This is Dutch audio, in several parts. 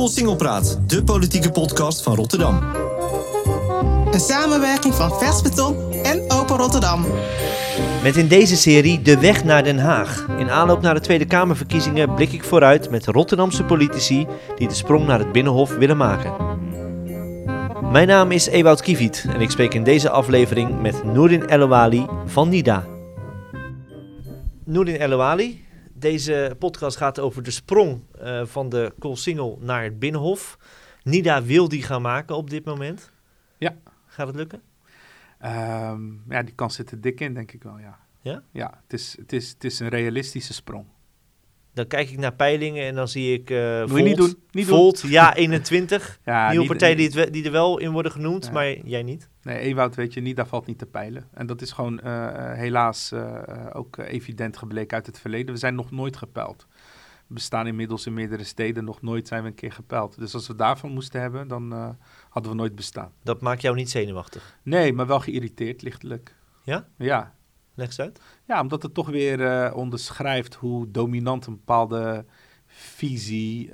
Koolsingelpraat, de politieke podcast van Rotterdam. Een samenwerking van Vers Beton en Open Rotterdam. Met in deze serie De Weg naar Den Haag. In aanloop naar de Tweede Kamerverkiezingen blik ik vooruit met Rotterdamse politici die de sprong naar het Binnenhof willen maken. Mijn naam is Ewout Kiviet en ik spreek in deze aflevering met Noordin Elouali van NIDA. Noordin Elouali, deze podcast gaat over de sprong uh, van de Koolsingel naar het Binnenhof. NIDA wil die gaan maken op dit moment. Ja. Gaat het lukken? Um, ja, die kans zit er dik in, denk ik wel, ja. Ja? Ja, het is, het is, het is een realistische sprong. Dan kijk ik naar peilingen en dan zie ik uh, Moet Volt, je niet doen. Niet Volt, ja 21. ja, Nieuwe niet- partijen die, het, die er wel in worden genoemd, Ja. maar jij niet. Nee, Ewout, weet je, niet, daar valt niet te peilen. En dat is gewoon eh, eh, helaas eh, ook evident gebleken uit het verleden. We zijn nog nooit gepeild. We bestaan inmiddels in meerdere steden. Nog nooit zijn we een keer gepeild. Dus als we daarvan moesten hebben, dan hadden we nooit bestaan. Dat maakt jou niet zenuwachtig. Nee, maar wel geïrriteerd, lichtelijk. Ja? Ja, Leg eens uit. Ja, omdat het toch weer onderschrijft hoe dominant een bepaalde visie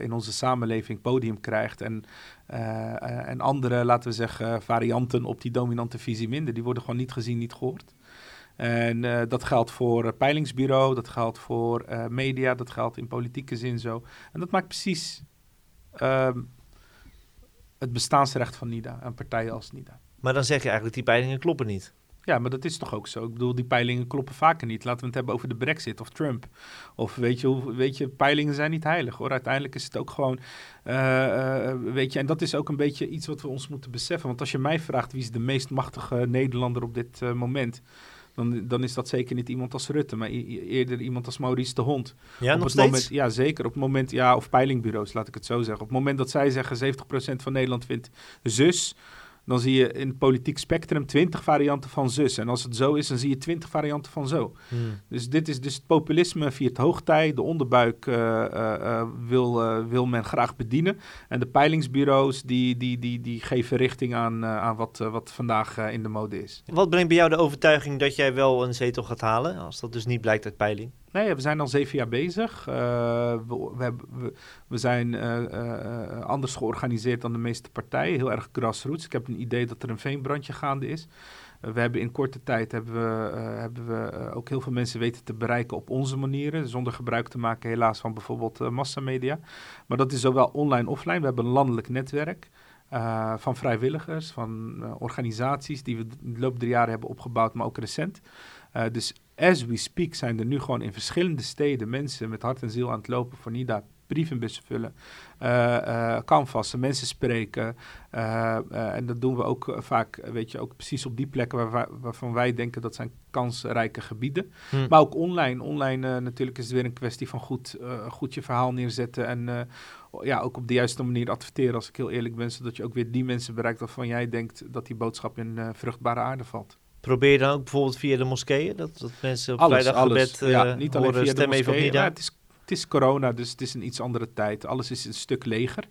in onze samenleving podium krijgt. En, en andere, laten we zeggen, varianten op die dominante visie minder. Die worden gewoon niet gezien, niet gehoord. En eh, dat geldt voor eh, peilingsbureau, dat geldt voor eh, media, dat geldt in politieke zin zo. En dat maakt precies ehm, het bestaansrecht van NIDA en partijen als NIDA. Maar dan zeg je eigenlijk, die peilingen kloppen niet. Ja, maar dat is toch ook zo? Ik bedoel, die peilingen kloppen vaker niet. Laten we het hebben over de brexit of Trump. Of weet je, hoe, weet je peilingen zijn niet heilig hoor. Uiteindelijk is het ook gewoon, eh, eh, weet je, en dat is ook een beetje iets wat we ons moeten beseffen. Want als je mij vraagt wie is de meest machtige Nederlander op dit eh, moment... Dan, dan is dat zeker niet iemand als Rutte, maar eerder iemand als Maurice de Hond. Ja, op nog het steeds? Moment, ja, zeker. Op het moment, ja, of peilingbureaus, laat ik het zo zeggen. Op het moment dat zij zeggen 70% van Nederland vindt zus, dan zie je in het politiek spectrum 20 varianten van zus. En als het zo is, dan zie je 20 varianten van zo. Hmm. Dus dit is dus het populisme viert hoogtij. De onderbuik eh, eh, eh, wil, wil men graag bedienen. En de peilingsbureaus die, die, die, die geven richting aan, aan wat, wat vandaag in de mode is. Wat brengt bij jou de overtuiging dat jij wel een zetel gaat halen, als dat dus niet blijkt uit peiling? Nee, we zijn al zeven jaar bezig. Eh, we, we, zijn eh, eh, anders georganiseerd dan de meeste partijen. Heel erg grassroots. Ik heb een idee dat er een veenbrandje gaande is. We hebben in korte tijd hebben we, hebben we ook heel veel mensen weten te bereiken op onze manieren. Zonder gebruik te maken helaas van bijvoorbeeld massamedia. Maar dat is zowel online offline. We hebben een landelijk netwerk. van vrijwilligers, van organisaties die we de loop der jaren hebben opgebouwd, maar ook recent. Dus as we speak zijn er nu gewoon in verschillende steden mensen met hart en ziel aan het lopen voor NIDA. Brievenbussen vullen, eh eh canvassen, mensen spreken. eh, en dat doen we ook vaak, weet je, ook precies op die plekken waar, waar- waarvan wij denken dat zijn kansrijke gebieden. Hmm. Maar ook online. Online natuurlijk is het weer een kwestie van goed, goed je verhaal neerzetten. En ja, ook op de juiste manier adverteren, als ik heel eerlijk ben. Zodat je ook weer die mensen bereikt waarvan jij denkt dat die boodschap in vruchtbare aarde valt. Probeer je dan ook bijvoorbeeld via de moskeeën, dat, dat mensen op alles, vrijdag alles. gebed ja, eh, niet alleen horen, via de stem even op moskee. NIDA? Ja, het, is, het is corona, dus het is een iets andere tijd. Alles is een stuk leger.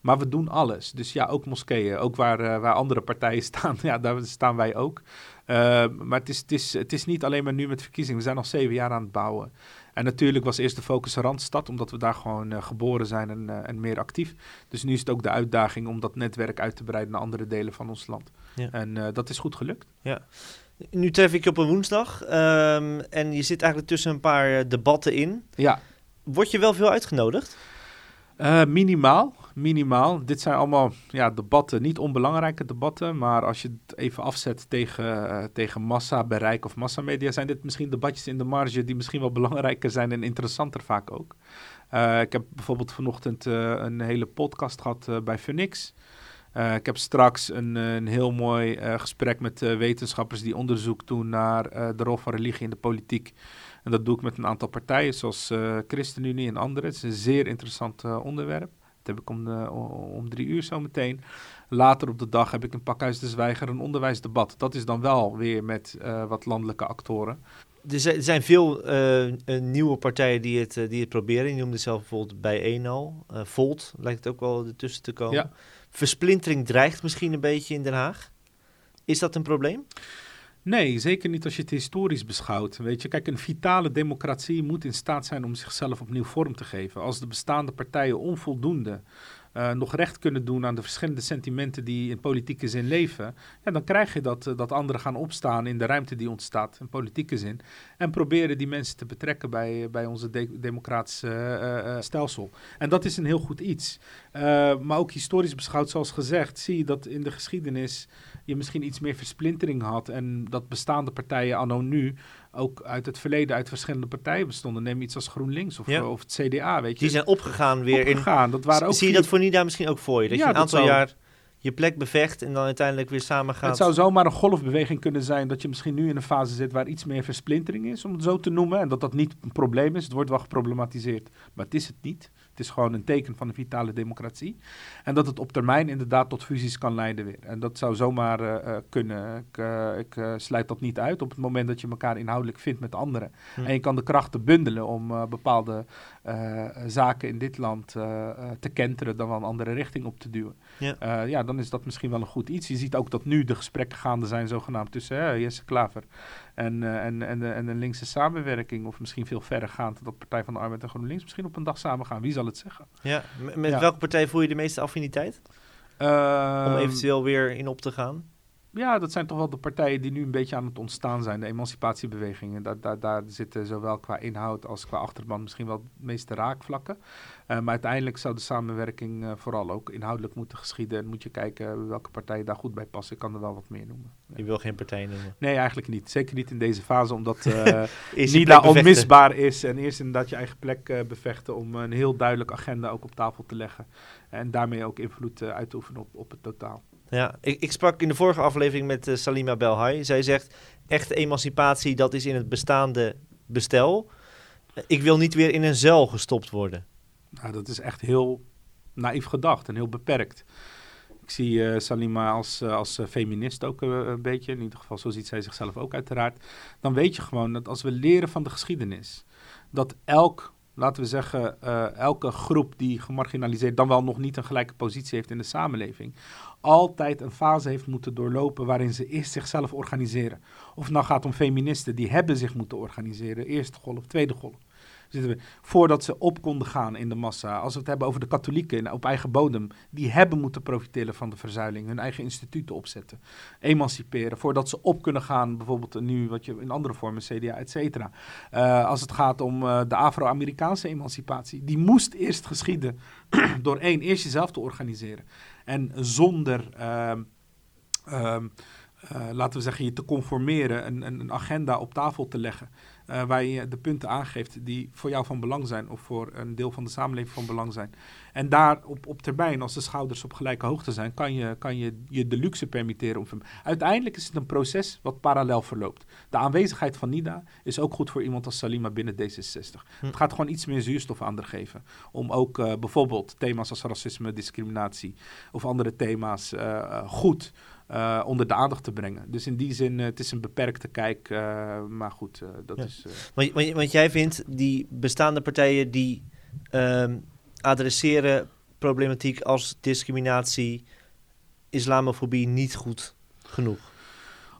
Maar we doen alles. Dus ja, ook moskeeën. Ook waar, eh, waar andere partijen staan, ja, daar staan wij ook. Eh, maar het is, het, is, het is niet alleen maar nu met verkiezingen. We zijn al zeven jaar aan het bouwen. En natuurlijk was eerst de focus Randstad, omdat we daar gewoon eh, geboren zijn en, eh, en meer actief. Dus nu is het ook de uitdaging om dat netwerk uit te breiden naar andere delen van ons land. Ja. En eh, dat is goed gelukt. Nu tref ik je op een woensdag ehm, en je zit eigenlijk tussen een paar debatten in. Ja, Word je wel veel uitgenodigd? Eh, minimaal, minimaal. Dit zijn allemaal ja, debatten, niet onbelangrijke debatten, maar als je het even afzet tegen, eh, tegen massa, bereik of massamedia, zijn dit misschien debatjes in de marge die misschien wel belangrijker zijn en interessanter vaak ook. Eh, ik heb bijvoorbeeld vanochtend een hele podcast gehad eh, bij Phoenix. Ik heb straks een, een heel mooi gesprek met wetenschappers die onderzoek doen naar de rol van religie in de politiek. En dat doe ik met een aantal partijen, zoals eh ChristenUnie en anderen. Het is een zeer interessant eh, onderwerp. Dat heb ik om, de, om drie uur zo meteen. Later op de dag heb ik in Pakhuis de Zwijger een onderwijsdebat. Dat is dan wel weer met eh, wat landelijke actoren. Er zijn, veel nieuwe partijen die het, die het proberen. Je noemde zelf bijvoorbeeld bij 1 al. Eh, Volt lijkt het ook wel ertussen te komen. Ja. Versplintering dreigt misschien een beetje in Den Haag. Is dat een probleem? Nee, zeker niet als je het historisch beschouwt. Weet je, kijk, een vitale democratie moet in staat zijn om zichzelf opnieuw vorm te geven. Als de bestaande partijen onvoldoende uh, nog recht kunnen doen aan de verschillende sentimenten die in politieke zin leven, ja, dan krijg je dat, uh, dat anderen gaan opstaan in de ruimte die ontstaat in politieke zin. En proberen die mensen te betrekken bij, bij onze de democratische stelsel. En dat is een heel goed iets. maar ook historisch beschouwd, zoals gezegd, zie je dat in de geschiedenis je misschien iets meer versplintering had. En dat bestaande partijen anno nu ook uit het verleden uit verschillende partijen bestonden. Neem iets als GroenLinks of, Ja. of het CDA, weet je. Die zijn opgegaan weer opgegaan. Dat waren in... ook Zie je dat voor Nida misschien ook voor je? Dat Ja, je een aantal zou- jaar je plek bevecht en dan uiteindelijk weer samen gaat. Het zou zomaar een golfbeweging kunnen zijn dat je misschien nu in een fase zit waar iets meer versplintering is, om het zo te noemen. En dat dat niet een probleem is. Het wordt wel geproblematiseerd, maar het is het niet. Het is gewoon een teken van een vitale democratie. En dat het op termijn inderdaad tot fusies kan leiden weer. En dat zou zomaar eh, eh, kunnen. Ik, eh, ik sluit dat niet uit op het moment dat je elkaar inhoudelijk vindt met anderen. Hm. En je kan de krachten bundelen om bepaalde zaken in dit land te kenteren, dan wel een andere richting op te duwen. Ja. Ja, dan is dat misschien wel een goed iets. Je ziet ook dat nu de gesprekken gaande zijn, zogenaamd tussen Jesse Klaver en, eh, en, en, de, en de linkse samenwerking. Of misschien veel verder gaand dat Partij van de Arbeid en GroenLinks misschien op een dag samen gaan. Wie zal het zeggen? Ja, met Ja. welke partij voel je de meeste affiniteit? Om Ehm, eventueel weer in op te gaan? Ja, dat zijn toch wel de partijen die nu een beetje aan het ontstaan zijn. De emancipatiebewegingen. Daar, daar, daar zitten zowel qua inhoud als qua achterban misschien wel de meeste raakvlakken. Eh, maar uiteindelijk zou de samenwerking eh, vooral ook inhoudelijk moeten geschieden. En moet je kijken welke partijen daar goed bij passen. Ik kan er wel wat meer noemen. Ja. Je wil geen partij noemen. Nee, eigenlijk niet. Zeker niet in deze fase, omdat je NIDA onmisbaar is. En eerst inderdaad je eigen plek bevechten om een heel duidelijk agenda ook op tafel te leggen. En daarmee ook invloed uit te oefenen op, op het totaal. Ja, ik, ik sprak in de vorige aflevering met eh, Salima Belhai. Zij zegt, echte emancipatie, dat is in het bestaande bestel. Ik wil niet weer in een zuil gestopt worden. Nou, dat is echt heel naïef gedacht en heel beperkt. Ik zie eh, Salima als, eh, als feminist ook een beetje. In ieder geval, zo ziet zij zichzelf ook uiteraard. Dan weet je gewoon dat als we leren van de geschiedenis, dat elk, laten we zeggen, elke groep die gemarginaliseerd, dan wel nog niet een gelijke positie heeft in de samenleving, altijd een fase heeft moeten doorlopen waarin ze eerst zichzelf organiseren. Of het nou gaat om feministen, die hebben zich moeten organiseren. Eerste golf, tweede golf. Zitten we, voordat ze op konden gaan in de massa. Als we het hebben over de katholieken op eigen bodem. Die hebben moeten profiteren van de verzuiling. Hun eigen instituten opzetten. Emanciperen. Voordat ze op kunnen gaan. Bijvoorbeeld nu wat je in andere vormen, CDA, et cetera. Eh, als het gaat om eh, de Afro-Amerikaanse emancipatie. Die moest eerst geschieden door één, eerst jezelf te organiseren. En zonder, ehm, ehm, eh, laten we zeggen, je te conformeren, een, een, een agenda op tafel te leggen. Eh, waar je de punten aangeeft die voor jou van belang zijn of voor een deel van de samenleving van belang zijn. En daar op, op termijn, als de schouders op gelijke hoogte zijn, kan je kan je, je de luxe permitteren. Om, uiteindelijk is het een proces wat parallel verloopt. De aanwezigheid van NIDA is ook goed voor iemand als Salima binnen D66. Hm. Het gaat gewoon iets meer zuurstof aan haar geven. Om ook eh, bijvoorbeeld thema's als racisme, discriminatie of andere thema's eh, goed eh, onder de aandacht te brengen. Dus in die zin, eh, het is een beperkte kijk. eh, maar goed, eh, dat Ja. is... eh, Want, want, want jij vindt die bestaande partijen die ehm, adresseren problematiek als discriminatie, islamofobie niet goed genoeg.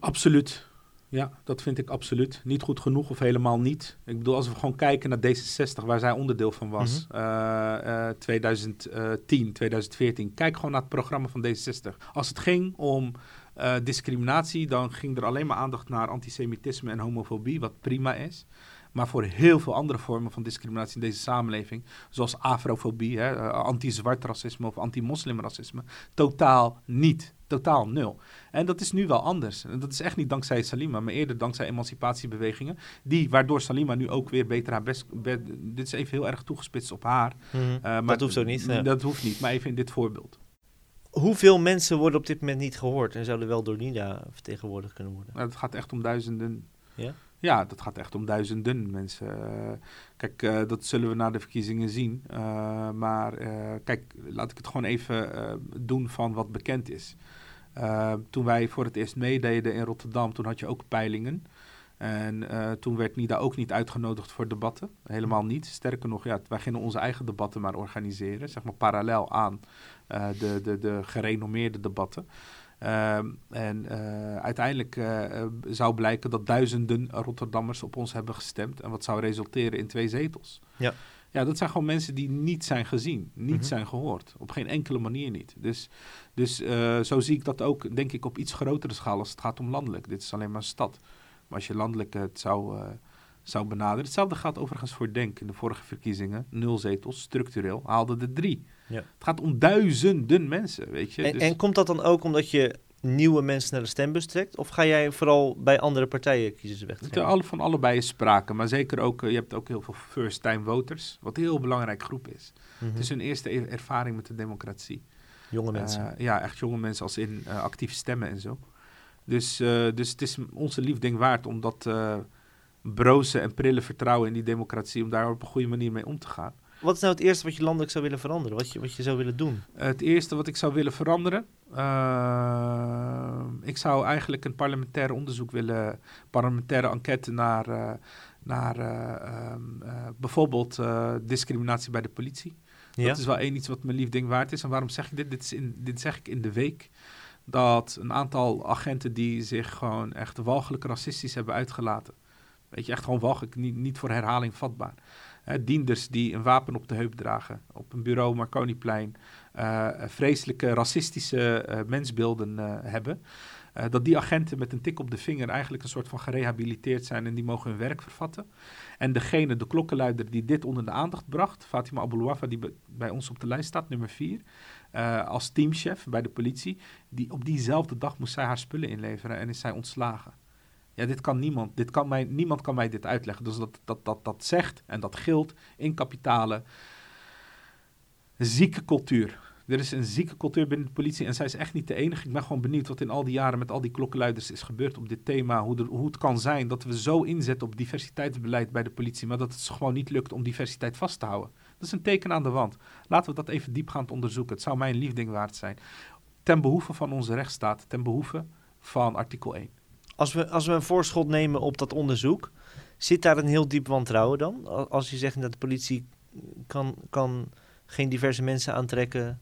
Absoluut. Ja, dat vind ik absoluut. Niet goed genoeg of helemaal niet. Ik bedoel, als we gewoon kijken naar D66, waar zij onderdeel van was, eh, eh, 2010, 2014. Kijk gewoon naar het programma van D66. Als het ging om eh, discriminatie, dan ging er alleen maar aandacht naar antisemitisme en homofobie, wat prima is. Maar voor heel veel andere vormen van discriminatie in deze samenleving, zoals afrofobie, hè, eh, anti-zwart racisme of anti-moslimracisme, totaal niet. Totaal nul. En dat is nu wel anders. En dat is echt niet dankzij Salima, maar eerder dankzij emancipatiebewegingen. Die, waardoor Salima nu ook weer beter haar best. be- dit is even heel erg toegespitst op haar. Mhm. eh, maar dat hoeft ook niet. ja. Dat hoeft niet, maar even in dit voorbeeld. Hoeveel mensen worden op dit moment niet gehoord en zouden wel door NIDA vertegenwoordigd kunnen worden? Nou, het gaat echt om duizenden. Ja? Ja, dat gaat echt om duizenden mensen. Eh, kijk, eh, dat zullen we na de verkiezingen zien. Eh, maar kijk, laat ik het gewoon even doen van wat bekend is. Toen wij voor het eerst meededen in Rotterdam, toen had je ook peilingen. En toen werd NIDA ook niet uitgenodigd voor debatten. Helemaal niet. Sterker nog, ja, wij gingen onze eigen debatten maar organiseren. Zeg maar parallel aan de, de, de gerenommeerde debatten. Ehm, en eh, uiteindelijk eh, eh, zou blijken dat duizenden Rotterdammers op ons hebben gestemd. En wat zou resulteren in twee zetels. Ja. Ja, dat zijn gewoon mensen die niet zijn gezien, niet Mhm. zijn gehoord. Op geen enkele manier niet. Dus, dus zo zie ik dat ook, denk ik, op iets grotere schaal als het gaat om landelijk. Dit is alleen maar een stad. Maar als je landelijk het zou, zou benaderen. Hetzelfde gaat overigens voor Denk in de vorige verkiezingen. Nul zetels, structureel, haalde er drie. Ja. Het gaat om duizenden mensen, weet je. En, Dus- en komt dat dan ook omdat je nieuwe mensen naar de stembus trekt? Of ga jij vooral bij andere partijen kiezers er alle, van allebei is sprake, maar zeker ook, eh, je hebt ook heel veel first-time voters, wat een heel belangrijke groep is. Mhm. Het is hun eerste e- ervaring met de democratie. Jonge mensen. Eh, ja, echt jonge mensen als in eh, actief stemmen en zo. Dus, eh, dus het is onze liefding waard om dat eh, broze en prille vertrouwen in die democratie, om daar op een goede manier mee om te gaan. Wat is nou het eerste wat je landelijk zou willen veranderen? Wat je, wat je zou willen doen? Eh, het eerste wat ik zou willen veranderen. eh, ik zou eigenlijk een parlementair onderzoek willen. Parlementaire enquête naar, eh, naar eh, ehm, eh, bijvoorbeeld discriminatie bij de politie. Ja? Dat is wel één iets wat mijn lief ding waard is. En waarom zeg ik dit? Dit, is in, dit zeg ik in de week. Dat een aantal agenten die zich gewoon echt walgelijk racistisch hebben uitgelaten. Weet je, echt gewoon walgelijk, niet, niet voor herhaling vatbaar. Dienders die een wapen op de heup dragen. Op een bureau Marconiplein. eh, vreselijke racistische eh, mensbeelden eh, hebben. Dat die agenten met een tik op de vinger eigenlijk een soort van gerehabiliteerd zijn en die mogen hun werk vervatten. En degene, de klokkenluider die dit onder de aandacht bracht, Fatima Aboulouafa, die bij ons op de lijst staat, nummer 4, als teamchef bij de politie, die op diezelfde dag moest zij haar spullen inleveren en is zij ontslagen. Ja, dit kan niemand, dit kan mij, niemand kan mij dit uitleggen. Dus dat, dat, dat, dat zegt en dat geldt in kapitalen. Zieke cultuur. Er is een zieke cultuur binnen de politie en zij is echt niet de enige. Ik ben gewoon benieuwd wat in al die jaren met al die klokkenluiders is gebeurd op dit thema. Hoe, hoe het kan zijn dat we zo inzetten op diversiteitsbeleid bij de politie, maar dat het gewoon niet lukt om diversiteit vast te houden. Dat is een teken aan de wand. Laten we dat even diepgaand onderzoeken. Het zou mij een liefding waard zijn. Ten behoeve van onze rechtsstaat, ten behoeve van artikel 1. Als we, als we een voorschot nemen op dat onderzoek, zit daar een heel diep wantrouwen dan? Al- Als je zegt dat de politie kan, kan geen diverse mensen aantrekken,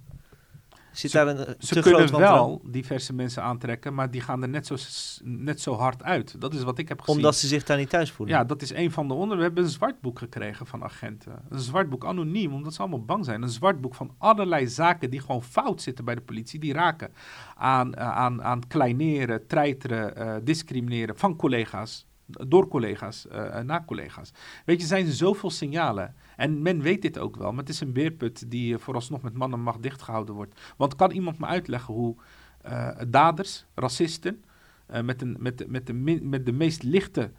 zit Ze- daar een eh, Ze kunnen wel diverse mensen aantrekken, maar die gaan er net zo, net zo hard uit. Dat is wat ik heb gezien. Omdat ze zich daar niet thuis voelen. Ja, dat is een van de onderwerpen. We hebben een zwartboek gekregen van agenten. Een zwartboek anoniem, omdat ze allemaal bang zijn. Een zwartboek van allerlei zaken die gewoon fout zitten bij de politie. Die raken aan, eh, aan, aan kleineren, treiteren, eh, discrimineren van collega's. Door collega's, eh, naar collega's. Weet je, er zijn zoveel signalen. En men weet dit ook wel. Maar het is een beerput die eh, vooralsnog met man en macht dichtgehouden wordt. Want kan iemand me uitleggen hoe eh, daders, racisten, eh, met, een, met, de, met, de, met de meest lichte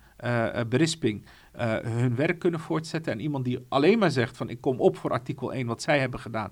berisping hun werk kunnen voortzetten. En iemand die alleen maar zegt van ik kom op voor artikel 1, wat zij hebben gedaan,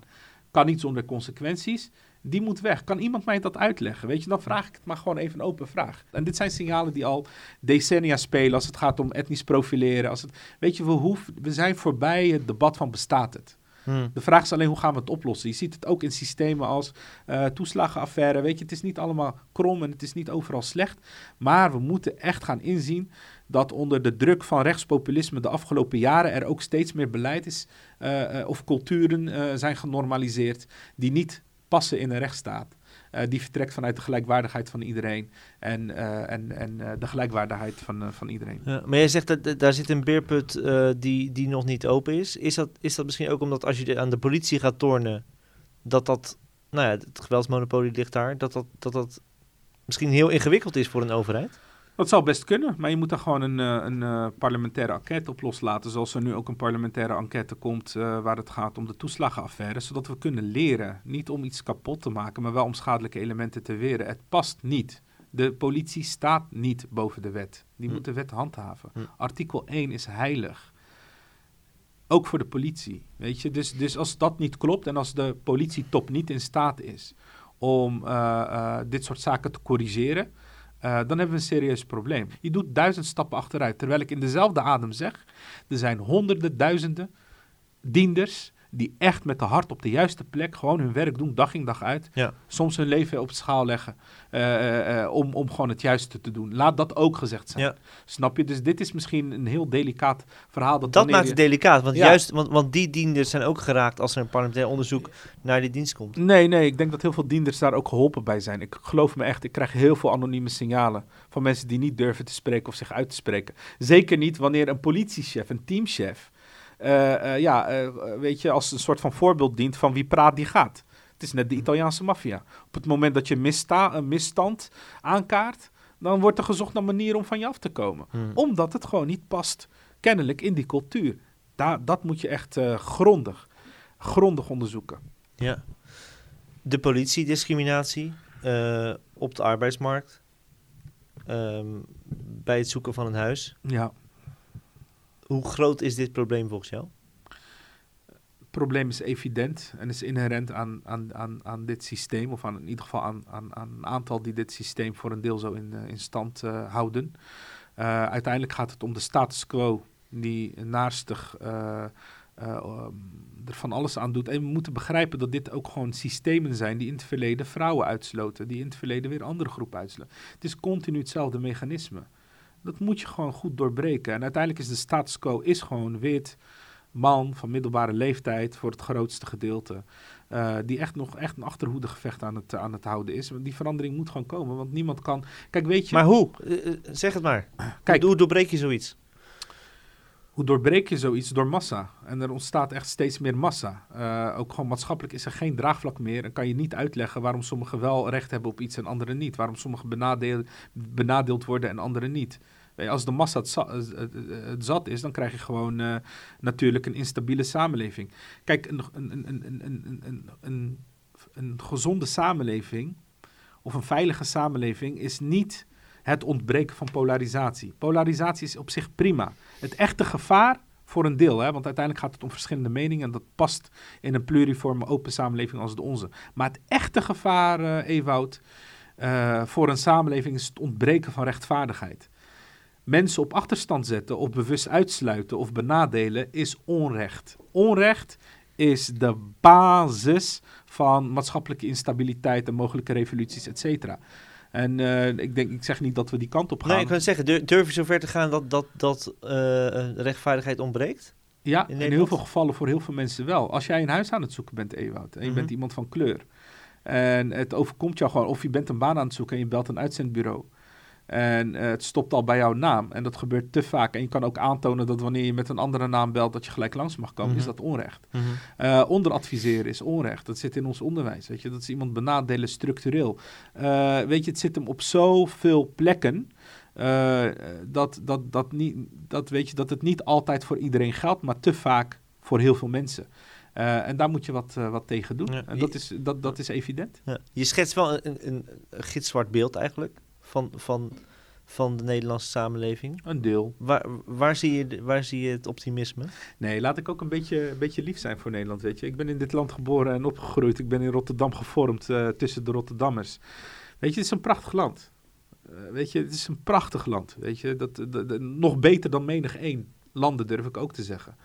kan niet zonder consequenties. Die moet weg. Kan iemand mij dat uitleggen? Weet je, dan vraag ik het maar gewoon even een open vraag. En dit zijn signalen die al decennia spelen als het gaat om etnisch profileren. Als het, weet je, we, hoeven, we zijn voorbij het debat van bestaat het. Hmm. De vraag is alleen hoe gaan we het oplossen. Je ziet het ook in systemen als eh, toeslagenaffaire. Weet je, het is niet allemaal krom en het is niet overal slecht. Maar we moeten echt gaan inzien dat onder de druk van rechtspopulisme de afgelopen jaren er ook steeds meer beleid is eh, eh, of culturen zijn genormaliseerd die niet passen in een rechtsstaat. Eh, die vertrekt vanuit de gelijkwaardigheid van iedereen en, eh, en, en eh, de gelijkwaardigheid van, van iedereen. Ja, maar jij zegt dat daar zit een beerput die, die nog niet open is. Is dat, is dat misschien ook omdat als je aan de politie gaat tornen, dat dat, nou ja, het geweldsmonopolie ligt daar, dat dat, dat, dat misschien heel ingewikkeld is voor een overheid? Dat zou best kunnen, maar je moet daar gewoon een, eh, een eh, parlementaire enquête op loslaten. Zoals er nu ook een parlementaire enquête komt eh, waar het gaat om de toeslagenaffaire. Zodat we kunnen leren. Niet om iets kapot te maken, maar wel om schadelijke elementen te weren. Het past niet. De politie staat niet boven de wet. Die Hm. moet de wet handhaven. Hm. Artikel 1 is heilig. Ook voor de politie. Weet je? Dus, dus als dat niet klopt en als de politietop niet in staat is om dit soort zaken te corrigeren, eh, dan hebben we een serieus probleem. Je doet duizend stappen achteruit. Terwijl ik in dezelfde adem zeg, er zijn honderden, duizenden dienders die echt met de hart op de juiste plek gewoon hun werk doen, dag in dag uit. Ja. Soms hun leven op de schaal leggen eh, eh, eh, om, om gewoon het juiste te doen. Laat dat ook gezegd zijn. Ja. Snap je? Dus dit is misschien een heel delicaat verhaal. Dat, Dat maakt je- het delicaat, want, Ja. juist, want, want die dienders zijn ook geraakt als er een parlementair onderzoek naar die dienst komt. Nee, nee, ik denk dat heel veel dienders daar ook geholpen bij zijn. Ik geloof me echt, ik krijg heel veel anonieme signalen van mensen die niet durven te spreken of zich uit te spreken. Zeker niet wanneer een politiechef, een teamchef, ja, eh, weet je, als een soort van voorbeeld dient van wie praat die gaat. Het is net de Italiaanse maffia. Op het moment dat je missta een misstand aankaart, dan wordt er gezocht naar manieren om van je af te komen. Hmm. Omdat het gewoon niet past, kennelijk, in die cultuur. Daar, dat moet je echt eh, grondig, grondig onderzoeken. Ja. De politiediscriminatie eh, op de arbeidsmarkt. ehm, bij het zoeken van een huis. Ja. Hoe groot is dit probleem volgens jou? Het probleem is evident en is inherent aan, aan, aan, aan dit systeem, of aan, in ieder geval aan, aan, aan een aantal die dit systeem voor een deel zo in, eh, in stand eh, houden. Eh, uiteindelijk gaat het om de status quo die naarstig eh, um, er van alles aan doet. En we moeten begrijpen dat dit ook gewoon systemen zijn die in het verleden vrouwen uitsloten, die in het verleden weer andere groepen uitsloten. Het is continu hetzelfde mechanisme. Dat moet je gewoon goed doorbreken. En uiteindelijk is de status quo is gewoon wit, man van middelbare leeftijd voor het grootste gedeelte. eh, die echt nog echt een achterhoedegevecht aan het, aan het houden is. Want die verandering moet gewoon komen. Want niemand kan. Kijk, weet je, Maar hoe? Eh, eh, zeg het maar. Kijk. Hoe, hoe doorbreek je zoiets? hoe doorbreek je zoiets? Door massa. En er ontstaat echt steeds meer massa. Eh, ook gewoon maatschappelijk is er geen draagvlak meer. En kan je niet uitleggen waarom sommigen wel recht hebben op iets en anderen niet. Waarom sommigen benadeeld, benadeeld worden en anderen niet. Als de massa het, eh, eh, het zat is, dan krijg je gewoon natuurlijk een instabiele samenleving. Kijk, een, een, een, een, een gezonde samenleving of een veilige samenleving is niet het ontbreken van polarisatie. Polarisatie is op zich prima. Het echte gevaar voor een deel, hè, want uiteindelijk gaat het om verschillende meningen en dat past in een pluriforme open samenleving als de onze. Maar het echte gevaar, eh, voor een samenleving is het ontbreken van rechtvaardigheid. Mensen op achterstand zetten of bewust uitsluiten of benadelen is onrecht. Onrecht is de basis van maatschappelijke instabiliteit en mogelijke revoluties, et cetera. En eh, ik, denk, ik zeg niet dat we die kant op gaan. Nee, ik kan zeggen, dur- durf je zover te gaan dat, dat, dat eh, rechtvaardigheid ontbreekt? Ja, in heel veel gevallen voor heel veel mensen wel. Als jij een huis aan het zoeken bent, Ewout, en je Mhm. bent iemand van kleur... en het overkomt jou gewoon, of je bent een baan aan het zoeken... en je belt een uitzendbureau... en eh, het stopt al bij jouw naam... en dat gebeurt te vaak... en je kan ook aantonen dat wanneer je met een andere naam belt... dat je gelijk langs mag komen, Mhm. is dat onrecht. Eh, onderadviseren is onrecht. Dat zit in ons onderwijs. Weet je? Dat is iemand benadelen structureel. Eh, weet je, het zit hem op zoveel plekken. dat, dat, dat, niet, dat, weet je, dat het niet altijd voor iedereen geldt, maar te vaak voor heel veel mensen. En daar moet je wat, wat tegen doen. Ja. En dat is, dat, dat is evident. Ja. Je schetst wel een, een, een gitzwart beeld eigenlijk van, van, van de Nederlandse samenleving. Een deel. Waar, waar, zie je, waar zie je het optimisme? Nee, laat ik ook een beetje, een beetje lief zijn voor Nederland. Weet je. Ik ben in dit land geboren en opgegroeid. Ik ben in Rotterdam gevormd eh, tussen de Rotterdammers. Weet je, het is een prachtig land. Eh, weet je, het is een prachtig land. Weet je, dat, dat, dat- nog beter dan menig één landen durf ik ook te zeggen.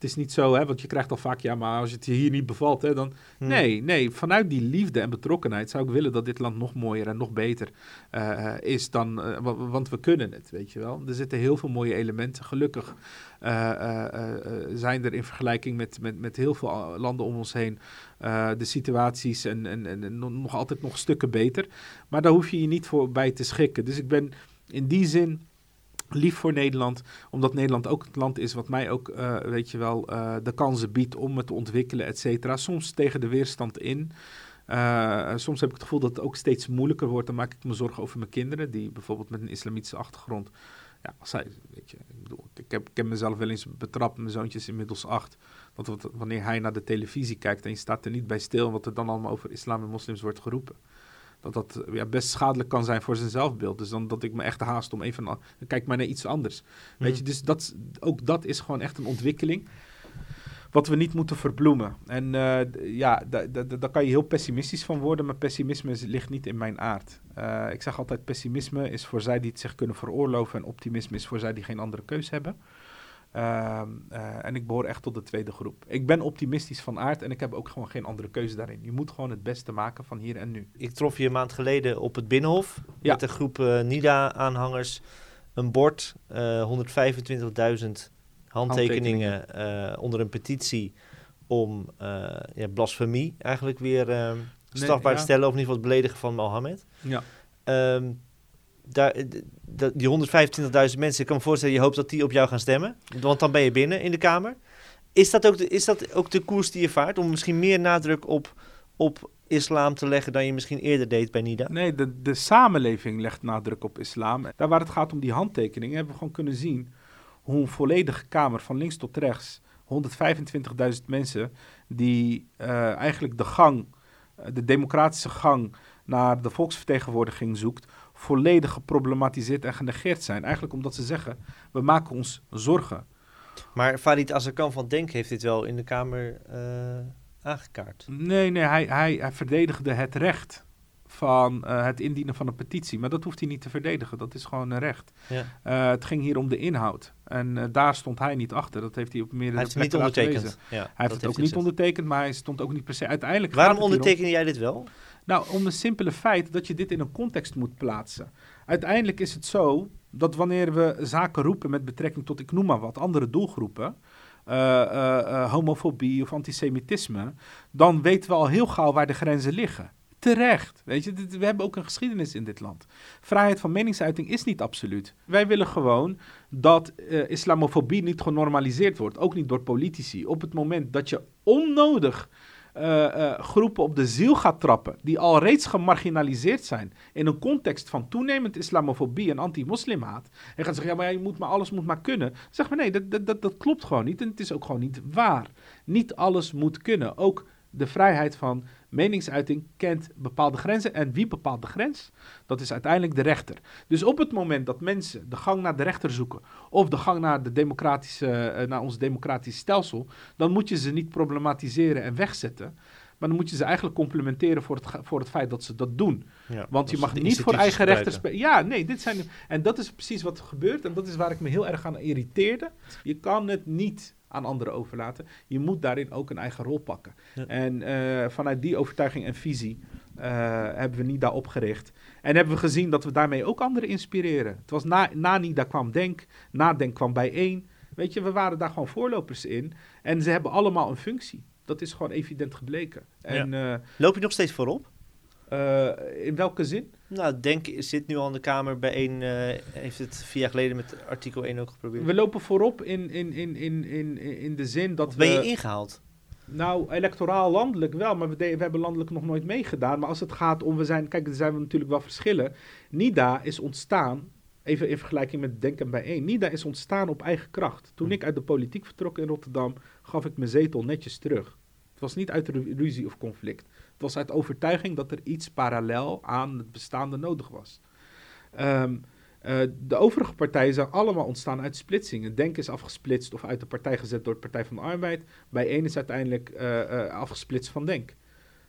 Het is niet zo, hè, want je krijgt al vaak, ja, maar als het je hier niet bevalt, hè, dan... Hm. Nee, nee, vanuit die liefde en betrokkenheid zou ik willen dat dit land nog mooier en nog beter eh, is dan... eh, wa- want we kunnen het, weet je wel. Er zitten heel veel mooie elementen. Gelukkig eh, zijn er in vergelijking met, met, met heel veel landen om ons heen... de situaties en, en, en, nog altijd nog stukken beter. Maar daar hoef je je niet voor bij te schikken. Dus ik ben in die zin lief voor Nederland, omdat Nederland ook het land is wat mij ook, eh, weet je wel, eh, de kansen biedt om het te ontwikkelen, et cetera. Soms tegen de weerstand in. Eh, soms heb ik het gevoel dat het ook steeds moeilijker wordt. Dan maak ik me zorgen over mijn kinderen, die bijvoorbeeld met een islamitische achtergrond. Ja, weet je, ik, bedoel, ik, heb, ik heb mezelf wel eens betrapt, mijn zoontje is inmiddels acht. Dat wanneer hij naar de televisie kijkt en je staat er niet bij stil, wat er dan allemaal over islam en moslims wordt geroepen dat dat ja, best schadelijk kan zijn voor zijn zelfbeeld. Dus dan dat ik me echt haast om even... Kijk maar naar iets anders. Weet je, dus dat, ook dat is gewoon echt een ontwikkeling... wat we niet moeten verbloemen. En eh, ja, da- da- da- daar kan je heel pessimistisch van worden... maar pessimisme is- ligt niet in mijn aard. Eh, ik zeg altijd, pessimisme is voor zij die het zich kunnen veroorloven... en optimisme is voor zij die geen andere keus hebben. Ehm, eh, en ik behoor echt tot de tweede groep. Ik ben optimistisch van aard en ik heb ook gewoon geen andere keuze daarin. Je moet gewoon het beste maken van hier en nu. Ik trof je een maand geleden op het Binnenhof Ja. met een groep eh, NIDA-aanhangers. Een bord, eh 125.000 handtekeningen eh, onder een petitie om ja, blasfemie eigenlijk weer eh, strafbaar ja. te stellen. Of in ieder geval het beledigen van Mohammed. Ja. Ehm, die 125.000 mensen, ik kan me voorstellen, je hoopt dat die op jou gaan stemmen. Want dan ben je binnen in de Kamer. Is dat ook de, is dat ook de koers die je vaart? Om misschien meer nadruk op, op islam te leggen dan je misschien eerder deed bij NIDA? Nee, de, de samenleving legt nadruk op islam. Daar waar het gaat om die handtekeningen, hebben we gewoon kunnen zien hoe een volledige Kamer van links tot rechts, 125.000 mensen, die eh, eigenlijk de gang, eh, de democratische gang naar de volksvertegenwoordiging zoekt, volledig geproblematiseerd en genegeerd zijn. Eigenlijk omdat ze zeggen, we maken ons zorgen. Maar Farid Azarkan van Denk heeft dit wel in de Kamer eh, aangekaart. Nee, nee, hij, hij, hij verdedigde het recht van eh, het indienen van een petitie. Maar dat hoeft hij niet te verdedigen, dat is gewoon een recht. Ja. Eh, het ging hier om de inhoud. En daar stond hij niet achter. Dat heeft hij op meerdere Hij heeft het niet plekken laten ondertekend. Ja, Hij heeft het ook niet ondertekend, maar hij stond ook niet per se uiteindelijk. Waarom gaat het hier om- onderteken jij dit wel? Nou, om een simpele feit dat je dit in een context moet plaatsen. Uiteindelijk is het zo dat wanneer we zaken roepen met betrekking tot, ik noem maar wat, andere doelgroepen, eh, homofobie of antisemitisme, dan weten we al heel gauw waar de grenzen liggen. Terecht. Weet je, we hebben ook een geschiedenis in dit land. Vrijheid van meningsuiting is niet absoluut. Wij willen gewoon dat islamofobie niet genormaliseerd wordt, ook niet door politici. Op het moment dat je onnodig groepen op de ziel gaat trappen, die al reeds gemarginaliseerd zijn in een context van toenemend islamofobie en anti-moslimhaat, en gaat zeggen, ja, maar je moet maar alles moet maar kunnen. Zeg maar, nee, dat, dat, dat klopt gewoon niet en het is ook gewoon niet waar. Niet alles moet kunnen. Ook de vrijheid van meningsuiting kent bepaalde grenzen. En wie bepaalt de grens? Dat is uiteindelijk de rechter. Dus op het moment dat mensen de gang naar de rechter zoeken, of de gang naar, de democratische, eh, naar ons democratisch stelsel, dan moet je ze niet problematiseren en wegzetten. Maar dan moet je ze eigenlijk complimenteren voor het, voor het feit dat ze dat doen. Ja, Want je mag niet voor eigen rechten spelen. Ja, nee, dit zijn. En dat is precies wat er gebeurt. En dat is waar ik me heel erg aan irriteerde. Je kan het niet aan anderen overlaten. Je moet daarin ook een eigen rol pakken. Ja. En eh, vanuit die overtuiging en visie eh, hebben we NIDA opgericht. En hebben we gezien dat we daarmee ook anderen inspireren. Het was na, na NIDA kwam Denk, na Denk kwam bijeen. Weet je, we waren daar gewoon voorlopers in. En ze hebben allemaal een functie. Dat is gewoon evident gebleken. En eh, Loop je nog steeds voorop? Eh, in welke zin? Nou, Denk zit nu al in de Kamer. Bij één eh, heeft het vier jaar geleden met artikel 1 ook geprobeerd. We lopen voorop in, in, in, in, in, in de zin dat Of ben je we... ingehaald? Nou, electoraal landelijk wel, maar we, de- we hebben landelijk nog nooit meegedaan. Maar als het gaat om, we zijn, kijk, er zijn we natuurlijk wel verschillen. NIDA is ontstaan, even in vergelijking met Denken bij één. NIDA is ontstaan op eigen kracht. Toen Hm. ik uit de politiek vertrok in Rotterdam, gaf ik mijn zetel netjes terug. Het was niet uit ru- ruzie of conflict. Het was uit overtuiging dat er iets parallel aan het bestaande nodig was. Ehm, eh, de overige partijen zijn allemaal ontstaan uit splitsingen. Denk is afgesplitst of uit de partij gezet door de Partij van de Arbeid. Bij één is uiteindelijk eh, eh, afgesplitst van Denk.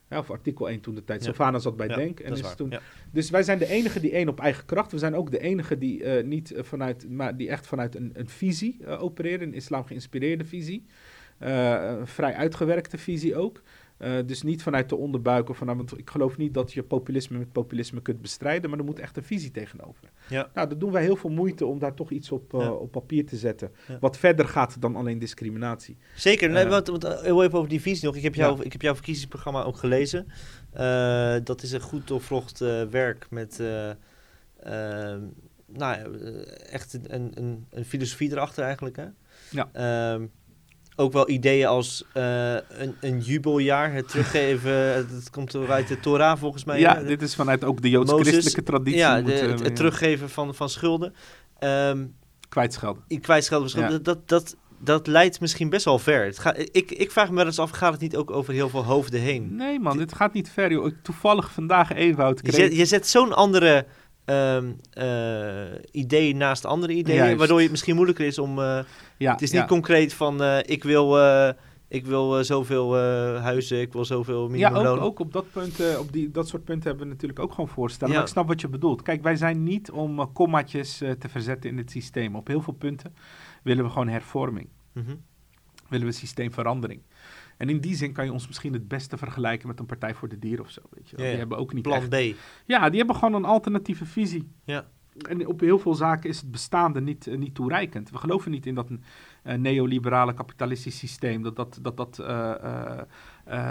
Ja, of artikel 1 toen de tijd. Ja. Sylvana zat bij Ja, Denk. En is toen. Dus wij zijn de enige die één op eigen kracht. We zijn ook de enige die niet vanuit, maar die echt vanuit een, een visie opereren. Een islam geïnspireerde visie. Een vrij uitgewerkte visie ook. Eh, dus niet vanuit de onderbuik of vanuit, want ik geloof niet dat je populisme met populisme kunt bestrijden, maar er moet echt een visie tegenover. Ja. Nou, dat doen wij heel veel moeite om daar toch iets op, eh, Ja. op papier te zetten. Ja. Wat verder gaat dan alleen discriminatie. Zeker. Nee, Eh. want, want, heel even over die visie nog. Ik heb, jou, ik heb jouw verkiezingsprogramma ook gelezen. Dat is een goed doorvrocht werk met eh, eh, nou, echt een, een, een, een filosofie erachter eigenlijk. Hè? Ja. Ehm, ook wel ideeën als eh, een, een jubeljaar, het teruggeven. dat komt uit de Torah volgens mij. ja, dit is vanuit ook de joods-christelijke traditie. Ja, de- eh, het, het teruggeven van, van schulden. Ehm Kwijtschelden. ik kwijtschelden. Ja. Dat, dat, dat leidt misschien best wel ver. Het gaat, ik, ik vraag me wel eens af, gaat het niet ook over heel veel hoofden heen? Nee man, dit gaat niet ver. Joh. Toevallig vandaag Ewout Je kreeg... zet, je zet zo'n andere ehm eh, idee naast andere ideeën, Juist. waardoor het misschien moeilijker is om... eh, ja, het is niet ja. concreet van, eh, ik wil... ik wil zoveel huizen, ik wil zoveel Ja, minimumloon. ook, ook op, dat, punt, op die, dat soort punten hebben we natuurlijk ook gewoon voorstellen. Ja. Maar ik snap wat je bedoelt. Kijk, wij zijn niet om kommaatjes te verzetten in het systeem. Op heel veel punten willen we gewoon hervorming. Mm -hmm. Willen we systeemverandering. En in die zin kan je ons misschien het beste vergelijken met een Partij voor de Dieren of zo. Weet je wel. Ja, Die hebben ook niet Plan echt... B. Ja, die hebben gewoon een alternatieve visie. Ja. En op heel veel zaken is het bestaande niet, uh, niet toereikend. We geloven niet in dat een uh, neoliberale kapitalistisch systeem, dat dat, dat, dat uh,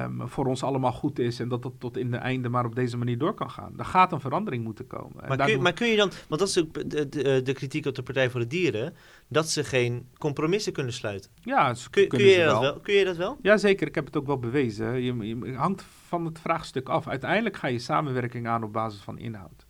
um, voor ons allemaal goed is en dat dat tot in de einde maar op deze manier door kan gaan. Er gaat een verandering moeten komen. Maar, kun je, maar kun je dan, want dat is ook de, de, de, kritiek op de Partij voor de Dieren, dat ze geen compromissen kunnen sluiten. Ja, kun, kun, je dat wel. wel? kun je dat wel? Jazeker, ik heb het ook wel bewezen. Je, je hangt van het vraagstuk af. Uiteindelijk ga je samenwerking aan op basis van inhoud.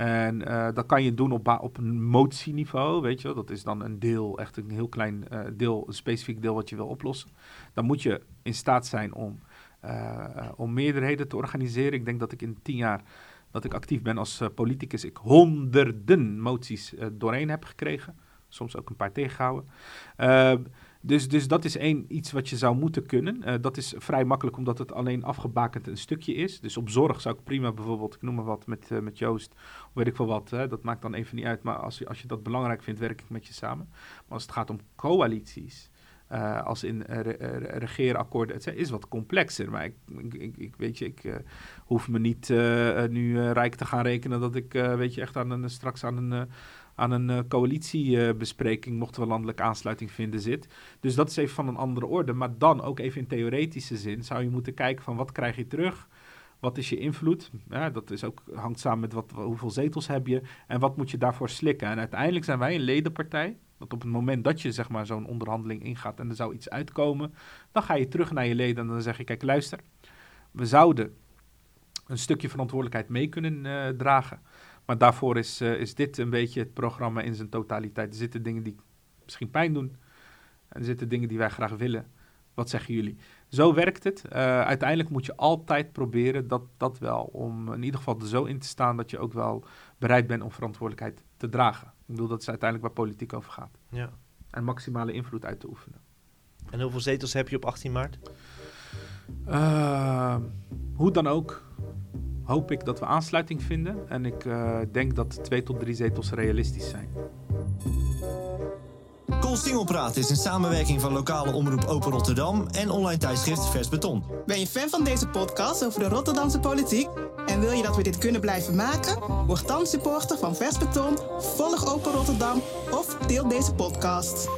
En uh, dat kan je doen op, op een motieniveau, weet je. Dat is dan een deel, echt een heel klein uh, deel, een specifiek deel wat je wil oplossen. Dan moet je in staat zijn om, uh, om meerderheden te organiseren. Ik denk dat ik in tien jaar dat ik actief ben als politicus, ik honderden moties doorheen heb gekregen. Soms ook een paar tegengehouden. Dus, dus dat is één iets wat je zou moeten kunnen. Uh, dat is vrij makkelijk omdat het alleen afgebakend een stukje is. Dus op zorg zou ik prima bijvoorbeeld, ik noem maar wat, met, uh, met Joost, weet ik veel wat. Hè, dat maakt dan even niet uit, maar als je, als je dat belangrijk vindt, werk ik met je samen. Maar als het gaat om coalities, uh, als in re regeerakkoorden, het is wat complexer. Maar ik, ik, ik weet je, ik hoef me niet nu rijk te gaan rekenen dat ik, weet je, echt aan een, straks aan een aan een uh, coalitiebespreking, mochten we landelijke aansluiting vinden, zit. Dus dat is even van een andere orde. Maar dan ook even in theoretische zin zou je moeten kijken van wat krijg je terug? Wat is je invloed? Ja, dat is ook, hangt samen met wat, hoeveel zetels heb je en wat moet je daarvoor slikken. En uiteindelijk zijn wij een ledenpartij. Dat op het moment dat je zeg maar, zo'n onderhandeling ingaat en er zou iets uitkomen, dan ga je terug naar je leden en dan zeg je, kijk luister, we zouden een stukje verantwoordelijkheid mee kunnen uh, dragen. Maar daarvoor is, uh, is dit een beetje het programma in zijn totaliteit. Er zitten dingen die misschien pijn doen. En er zitten dingen die wij graag willen. Wat zeggen jullie? Zo werkt het. Uh, uiteindelijk moet je altijd proberen dat, dat wel. Om in ieder geval er zo in te staan dat je ook wel bereid bent om verantwoordelijkheid te dragen. Ik bedoel, dat is uiteindelijk waar politiek over gaat. Ja. En maximale invloed uit te oefenen. En hoeveel zetels heb je op 18 maart? Uh, hoe dan ook hoop ik dat we aansluiting vinden. En ik uh, denk dat twee tot drie zetels realistisch zijn. Koolstingelpraat is een samenwerking van lokale omroep Open Rotterdam en online tijdschrift Vers Beton. Ben je fan van deze podcast over de Rotterdamse politiek? En wil je dat we dit kunnen blijven maken? Word dan supporter van Vers Beton, volg Open Rotterdam of deel deze podcast.